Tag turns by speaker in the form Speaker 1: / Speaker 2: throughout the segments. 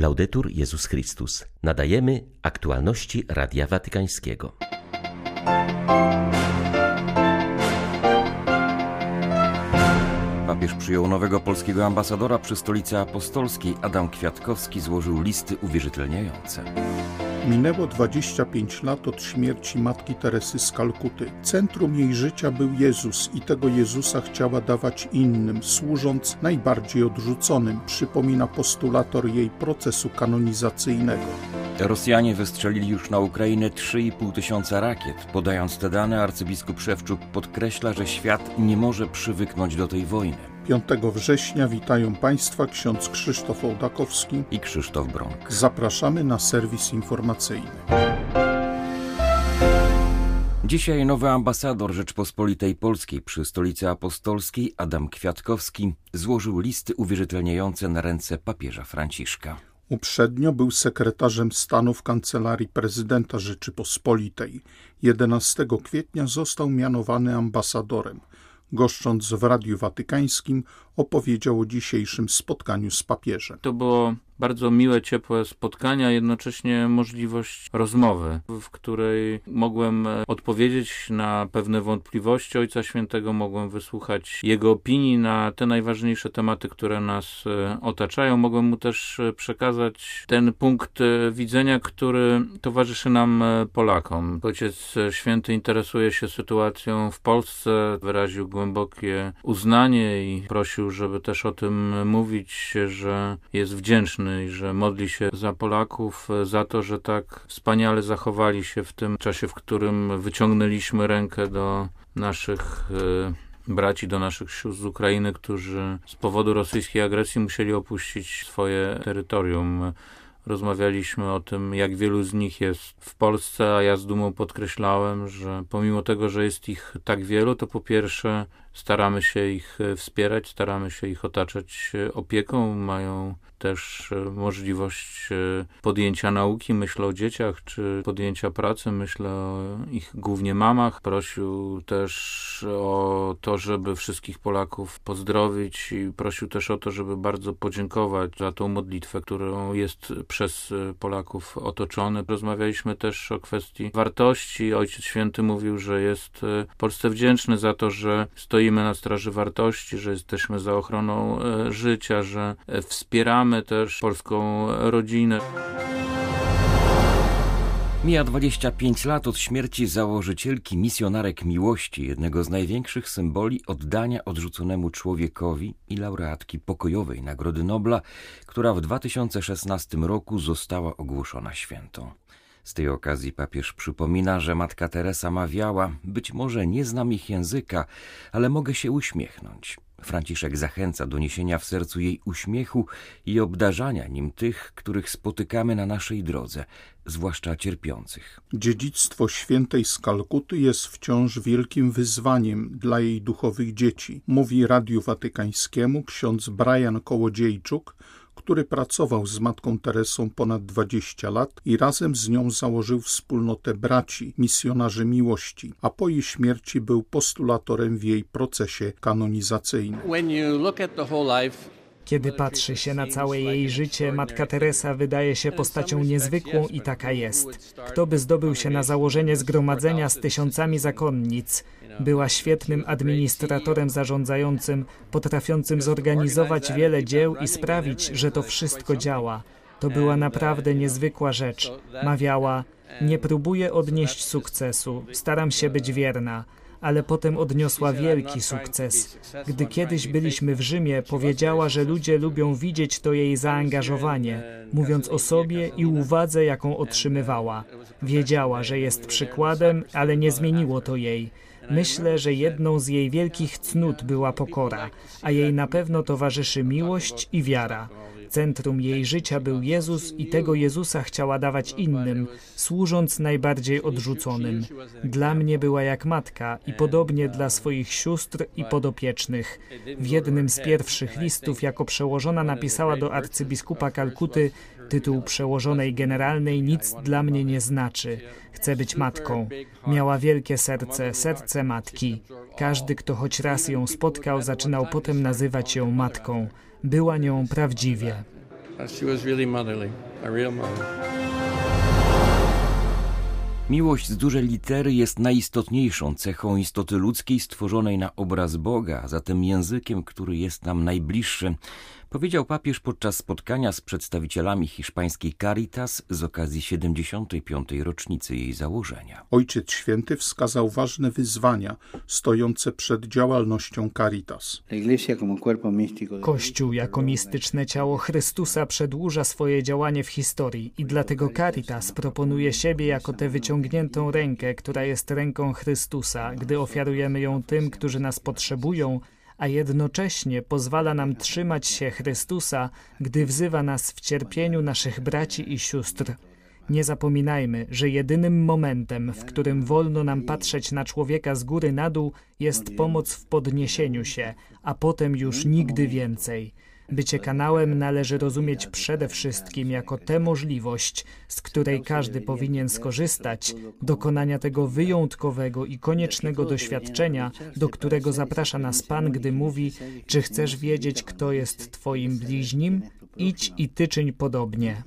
Speaker 1: Laudetur Jezus Chrystus. Nadajemy aktualności Radia Watykańskiego.
Speaker 2: Papież przyjął nowego polskiego ambasadora przy stolicy apostolskiej. Adam Kwiatkowski złożył listy uwierzytelniające.
Speaker 3: Minęło 25 lat od śmierci matki Teresy z Kalkuty. Centrum jej życia był Jezus i tego Jezusa chciała dawać innym, służąc najbardziej odrzuconym, przypomina postulator jej procesu kanonizacyjnego.
Speaker 2: Rosjanie wystrzelili już na Ukrainę 3,5 tysiąca rakiet. Podając te dane, arcybiskup Szewczuk podkreśla, że świat nie może przywyknąć do tej wojny.
Speaker 3: 5 września witają Państwa ksiądz Krzysztof Ołdakowski
Speaker 2: i Krzysztof Bronk.
Speaker 3: Zapraszamy na serwis informacyjny.
Speaker 2: Dzisiaj nowy ambasador Rzeczpospolitej Polskiej przy Stolicy Apostolskiej, Adam Kwiatkowski, złożył listy uwierzytelniające na ręce papieża Franciszka.
Speaker 3: Uprzednio był sekretarzem stanu w kancelarii prezydenta Rzeczypospolitej. 11 kwietnia został mianowany ambasadorem. Goszcząc w Radiu Watykańskim, opowiedział o dzisiejszym spotkaniu z papieżem.
Speaker 4: To było bardzo miłe, ciepłe spotkania, jednocześnie możliwość rozmowy, w której mogłem odpowiedzieć na pewne wątpliwości Ojca Świętego, mogłem wysłuchać jego opinii na te najważniejsze tematy, które nas e, otaczają. Mogłem mu też e, przekazać ten punkt e, widzenia, który towarzyszy nam Polakom. Ojciec Święty interesuje się sytuacją w Polsce, wyraził głębokie uznanie i prosił, żeby też o tym mówić, że jest wdzięczny i że modli się za Polaków, e, za to, że tak wspaniale zachowali się w tym czasie, w którym wyciągnęliśmy rękę do naszych e, braci, do naszych sióstr z Ukrainy, którzy z powodu rosyjskiej agresji musieli opuścić swoje terytorium. Rozmawialiśmy o tym, jak wielu z nich jest w Polsce, a ja z dumą podkreślałem, że pomimo tego, że jest ich tak wielu, to po pierwsze staramy się ich wspierać, staramy się ich otaczać opieką, mają też e, możliwość e, podjęcia nauki, myślę o dzieciach, czy podjęcia pracy, myślę o ich głównie mamach. Prosił też o to, żeby wszystkich Polaków pozdrowić i prosił też o to, żeby bardzo podziękować za tą modlitwę, którą jest przez e, Polaków otoczony. Rozmawialiśmy też o kwestii wartości. Ojciec Święty mówił, że jest Polsce wdzięczny za to, że stoimy na straży wartości, że jesteśmy za ochroną życia, że wspieramy wspieramy też polską rodzinę.
Speaker 2: Mija 25 lat od śmierci założycielki misjonarek miłości, jednego z największych symboli oddania odrzuconemu człowiekowi i laureatki pokojowej Nagrody Nobla, która w 2016 roku została ogłoszona świętą. Z tej okazji papież przypomina, że matka Teresa mawiała: Być może nie znam ich języka, ale mogę się uśmiechnąć. Franciszek zachęca do niesienia w sercu jej uśmiechu i obdarzania nim tych, których spotykamy na naszej drodze, zwłaszcza cierpiących.
Speaker 3: Dziedzictwo świętej z Kalkuty jest wciąż wielkim wyzwaniem dla jej duchowych dzieci, mówi Radiu Watykańskiemu ksiądz Brian Kołodziejczuk, który pracował z matką Teresą ponad 20 lat i razem z nią założył wspólnotę braci, misjonarzy miłości, a po jej śmierci był postulatorem w jej procesie kanonizacyjnym.
Speaker 5: Kiedy patrzy się na całe jej życie, Matka Teresa wydaje się postacią niezwykłą i taka jest. Kto by zdobył się na założenie zgromadzenia z tysiącami zakonnic? Była świetnym administratorem zarządzającym, potrafiącym zorganizować wiele dzieł i sprawić, że to wszystko działa. To była naprawdę niezwykła rzecz. Mawiała: Nie próbuję odnieść sukcesu, staram się być wierna ale potem odniosła wielki sukces. Gdy kiedyś byliśmy w Rzymie, powiedziała, że ludzie lubią widzieć to jej zaangażowanie, mówiąc o sobie i uwadze, jaką otrzymywała. Wiedziała, że jest przykładem, ale nie zmieniło to jej. Myślę, że jedną z jej wielkich cnót była pokora, a jej na pewno towarzyszy miłość i wiara. Centrum jej życia był Jezus i tego Jezusa chciała dawać innym, służąc najbardziej odrzuconym. Dla mnie była jak matka i podobnie dla swoich sióstr i podopiecznych. W jednym z pierwszych listów jako przełożona napisała do arcybiskupa Kalkuty tytuł przełożonej generalnej nic dla mnie nie znaczy. Chcę być matką. Miała wielkie serce, serce matki. Każdy, kto choć raz ją spotkał, zaczynał potem nazywać ją matką. Była nią prawdziwie.
Speaker 2: Miłość z dużej litery jest najistotniejszą cechą istoty ludzkiej stworzonej na obraz Boga, zatem językiem, który jest nam najbliższy powiedział papież podczas spotkania z przedstawicielami hiszpańskiej Caritas z okazji 75. rocznicy jej założenia.
Speaker 3: Ojciec Święty wskazał ważne wyzwania stojące przed działalnością Caritas.
Speaker 5: Kościół jako mistyczne ciało Chrystusa przedłuża swoje działanie w historii i dlatego Caritas proponuje siebie jako tę wyciągniętą rękę, która jest ręką Chrystusa, gdy ofiarujemy ją tym, którzy nas potrzebują, a jednocześnie pozwala nam trzymać się Chrystusa, gdy wzywa nas w cierpieniu naszych braci i sióstr. Nie zapominajmy, że jedynym momentem, w którym wolno nam patrzeć na człowieka z góry na dół, jest pomoc w podniesieniu się, a potem już nigdy więcej. Bycie kanałem należy rozumieć przede wszystkim jako tę możliwość, z której każdy powinien skorzystać, dokonania tego wyjątkowego i koniecznego doświadczenia, do którego zaprasza nas Pan, gdy mówi: Czy chcesz wiedzieć, kto jest Twoim bliźnim? Idź i ty czyń podobnie.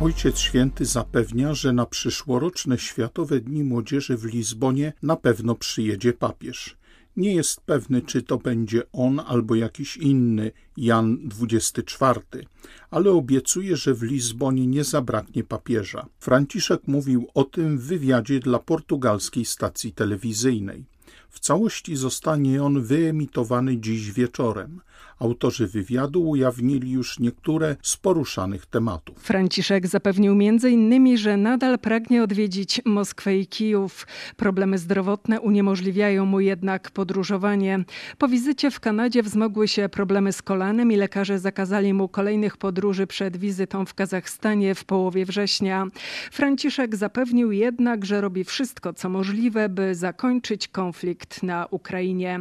Speaker 3: Ojciec Święty zapewnia, że na przyszłoroczne Światowe Dni Młodzieży w Lizbonie na pewno przyjedzie papież. Nie jest pewny, czy to będzie on albo jakiś inny Jan XXIV, ale obiecuje, że w Lizbonie nie zabraknie papieża. Franciszek mówił o tym w wywiadzie dla portugalskiej stacji telewizyjnej. W całości zostanie on wyemitowany dziś wieczorem. Autorzy wywiadu ujawnili już niektóre z poruszanych tematów.
Speaker 6: Franciszek zapewnił m.in., że nadal pragnie odwiedzić Moskwę i Kijów. Problemy zdrowotne uniemożliwiają mu jednak podróżowanie. Po wizycie w Kanadzie wzmogły się problemy z kolanem i lekarze zakazali mu kolejnych podróży przed wizytą w Kazachstanie w połowie września. Franciszek zapewnił jednak, że robi wszystko, co możliwe, by zakończyć konflikt na Ukrainie.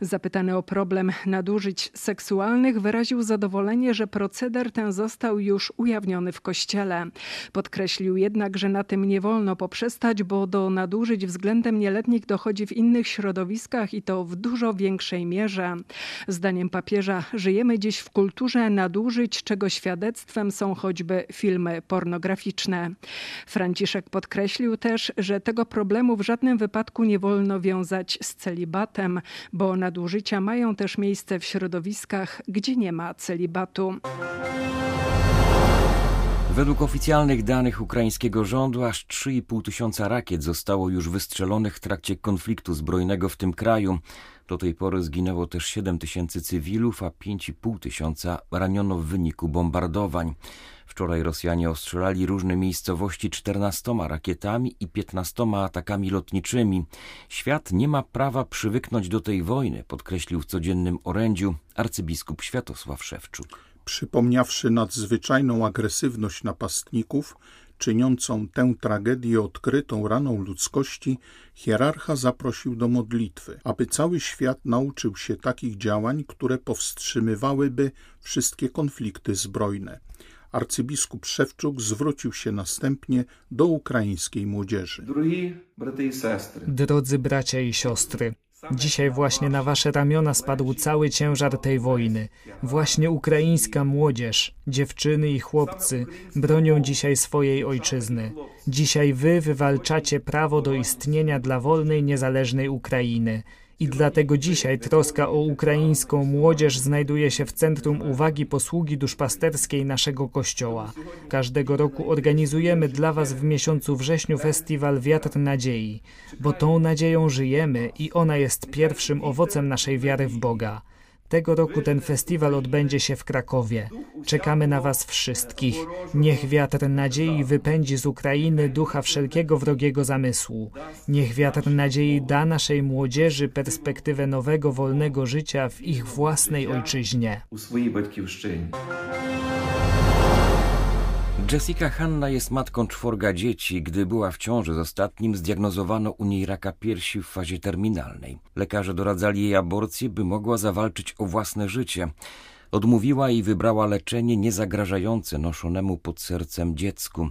Speaker 6: Zapytany o problem nadużyć seksualnych, wyraził zadowolenie, że proceder ten został już ujawniony w kościele. Podkreślił jednak, że na tym nie wolno poprzestać, bo do nadużyć względem nieletnich dochodzi w innych środowiskach i to w dużo większej mierze. Zdaniem papieża żyjemy dziś w kulturze nadużyć, czego świadectwem są choćby filmy pornograficzne. Franciszek podkreślił też, że tego problemu w żadnym wypadku nie wolno wiązać z celibatem, bo nadużycia mają też miejsce w środowiskach, środowiskach, gdzie nie ma celibatu.
Speaker 2: Według oficjalnych danych ukraińskiego rządu aż 3,5 tysiąca rakiet zostało już wystrzelonych w trakcie konfliktu zbrojnego w tym kraju. Do tej pory zginęło też 7 tysięcy cywilów, a 5,5 tysiąca raniono w wyniku bombardowań. Wczoraj Rosjanie ostrzelali różne miejscowości 14 rakietami i 15 atakami lotniczymi. Świat nie ma prawa przywyknąć do tej wojny, podkreślił w codziennym orędziu arcybiskup Światosław Szewczuk.
Speaker 3: Przypomniawszy nadzwyczajną agresywność napastników, czyniącą tę tragedię odkrytą raną ludzkości, hierarcha zaprosił do modlitwy, aby cały świat nauczył się takich działań, które powstrzymywałyby wszystkie konflikty zbrojne. Arcybiskup Szewczuk zwrócił się następnie do ukraińskiej młodzieży.
Speaker 5: Drodzy bracia i siostry, Dzisiaj właśnie na wasze ramiona spadł cały ciężar tej wojny. Właśnie ukraińska młodzież, dziewczyny i chłopcy bronią dzisiaj swojej ojczyzny. Dzisiaj wy wywalczacie prawo do istnienia dla wolnej, niezależnej Ukrainy. I dlatego dzisiaj troska o ukraińską młodzież znajduje się w centrum uwagi posługi duszpasterskiej naszego Kościoła. Każdego roku organizujemy dla Was w miesiącu wrześniu festiwal Wiatr Nadziei, bo tą nadzieją żyjemy i ona jest pierwszym owocem naszej wiary w Boga. Tego roku ten festiwal odbędzie się w Krakowie. Czekamy na Was wszystkich. Niech wiatr nadziei wypędzi z Ukrainy ducha wszelkiego wrogiego zamysłu. Niech wiatr nadziei da naszej młodzieży perspektywę nowego, wolnego życia w ich własnej ojczyźnie.
Speaker 2: Jessica Hanna jest matką czworga dzieci. Gdy była w ciąży z ostatnim, zdiagnozowano u niej raka piersi w fazie terminalnej. Lekarze doradzali jej aborcję, by mogła zawalczyć o własne życie. Odmówiła i wybrała leczenie niezagrażające noszonemu pod sercem dziecku.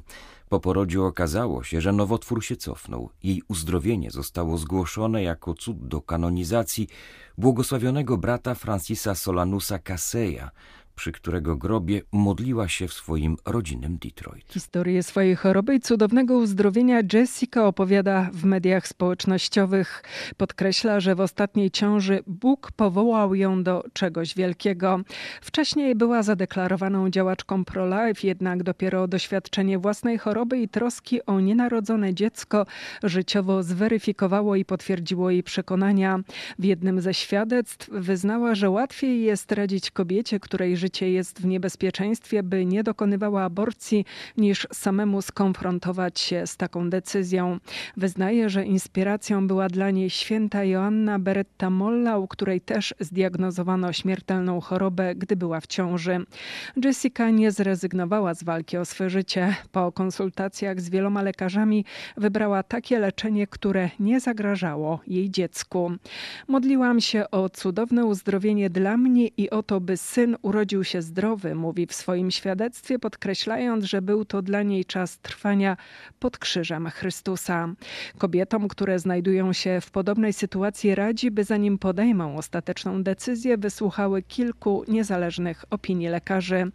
Speaker 2: Po porodzie okazało się, że nowotwór się cofnął. Jej uzdrowienie zostało zgłoszone jako cud do kanonizacji błogosławionego brata Francisa Solanusa Caseya, przy którego grobie modliła się w swoim rodzinnym Detroit.
Speaker 6: Historię swojej choroby i cudownego uzdrowienia Jessica opowiada w mediach społecznościowych. Podkreśla, że w ostatniej ciąży Bóg powołał ją do czegoś wielkiego. Wcześniej była zadeklarowaną działaczką pro-life, jednak dopiero doświadczenie własnej choroby i troski o nienarodzone dziecko życiowo zweryfikowało i potwierdziło jej przekonania. W jednym ze świadectw wyznała, że łatwiej jest radzić kobiecie, której życie jest w niebezpieczeństwie, by nie dokonywała aborcji, niż samemu skonfrontować się z taką decyzją. Wyznaje, że inspiracją była dla niej święta Joanna Beretta Molla, u której też zdiagnozowano śmiertelną chorobę, gdy była w ciąży. Jessica nie zrezygnowała z walki o swe życie. Po konsultacjach z wieloma lekarzami wybrała takie leczenie, które nie zagrażało jej dziecku. Modliłam się o cudowne uzdrowienie dla mnie i o to, by syn urodził urodził się zdrowy, mówi w swoim świadectwie, podkreślając, że był to dla niej czas trwania pod krzyżem Chrystusa. Kobietom, które znajdują się w podobnej sytuacji, radzi, by zanim podejmą ostateczną decyzję, wysłuchały kilku niezależnych opinii lekarzy.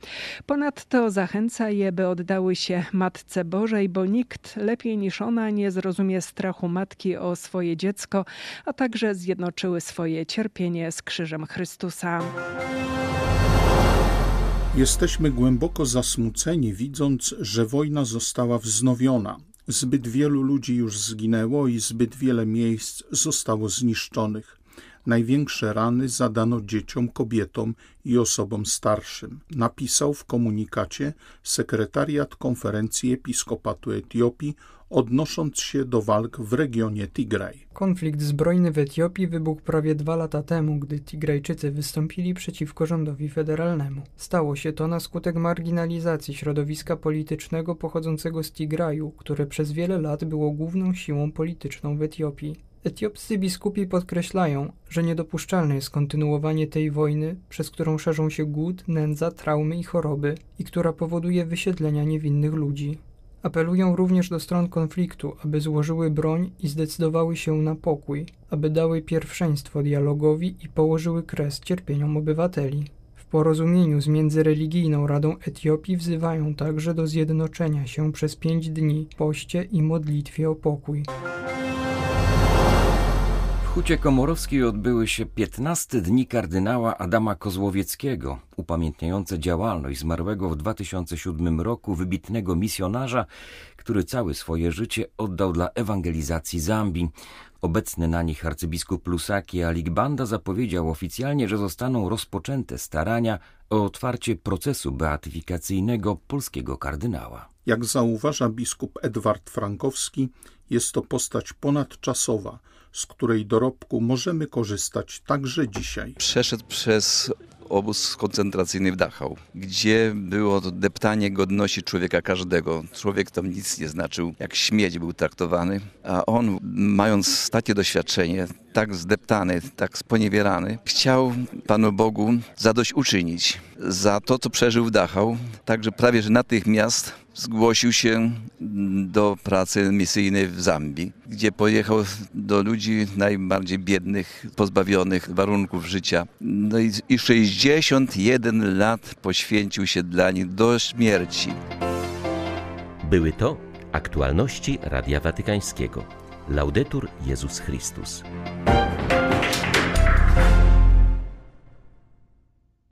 Speaker 6: Ponadto zachęca je, by oddały się Matce Bożej, bo nikt lepiej niż ona nie zrozumie strachu matki o swoje dziecko, a także zjednoczyły swoje cierpienie z krzyżem Chrystusa.
Speaker 3: Jesteśmy głęboko zasmuceni, widząc, że wojna została wznowiona. Zbyt wielu ludzi już zginęło i zbyt wiele miejsc zostało zniszczonych. Największe rany zadano dzieciom, kobietom i osobom starszym. Napisał w komunikacie sekretariat konferencji Episkopatu Etiopii odnosząc się do walk w regionie Tigraj.
Speaker 7: Konflikt zbrojny w Etiopii wybuchł prawie dwa lata temu, gdy Tigrajczycy wystąpili przeciwko rządowi federalnemu. Stało się to na skutek marginalizacji środowiska politycznego pochodzącego z Tigraju, które przez wiele lat było główną siłą polityczną w Etiopii. Etiopscy biskupi podkreślają, że niedopuszczalne jest kontynuowanie tej wojny, przez którą szerzą się głód, nędza, traumy i choroby i która powoduje wysiedlenia niewinnych ludzi. Apelują również do stron konfliktu, aby złożyły broń i zdecydowały się na pokój, aby dały pierwszeństwo dialogowi i położyły kres cierpieniom obywateli. W porozumieniu z Międzyreligijną Radą Etiopii wzywają także do zjednoczenia się przez pięć dni, poście i modlitwie o pokój.
Speaker 2: Hucie Komorowskiej odbyły się 15 dni kardynała Adama Kozłowieckiego, upamiętniające działalność zmarłego w 2007 roku wybitnego misjonarza, który całe swoje życie oddał dla ewangelizacji Zambii. Obecny na nich arcybiskup Lusaki Aligbanda zapowiedział oficjalnie, że zostaną rozpoczęte starania o otwarcie procesu beatyfikacyjnego polskiego kardynała.
Speaker 3: Jak zauważa biskup Edward Frankowski, jest to postać ponadczasowa – z której dorobku możemy korzystać także dzisiaj.
Speaker 8: Przeszedł przez obóz koncentracyjny w Dachau, gdzie było deptanie godności człowieka każdego. Człowiek tam nic nie znaczył, jak śmieć był traktowany, a on, mając takie doświadczenie, tak zdeptany, tak sponiewierany, chciał Panu Bogu zadośćuczynić za to, co przeżył w Dachau. Także prawie, że natychmiast zgłosił się do pracy misyjnej w Zambii, gdzie pojechał do ludzi najbardziej biednych, pozbawionych warunków życia. No i, i 61 lat poświęcił się dla nich do śmierci.
Speaker 1: Były to aktualności Radia Watykańskiego. Laudetur Jezus Chrystus.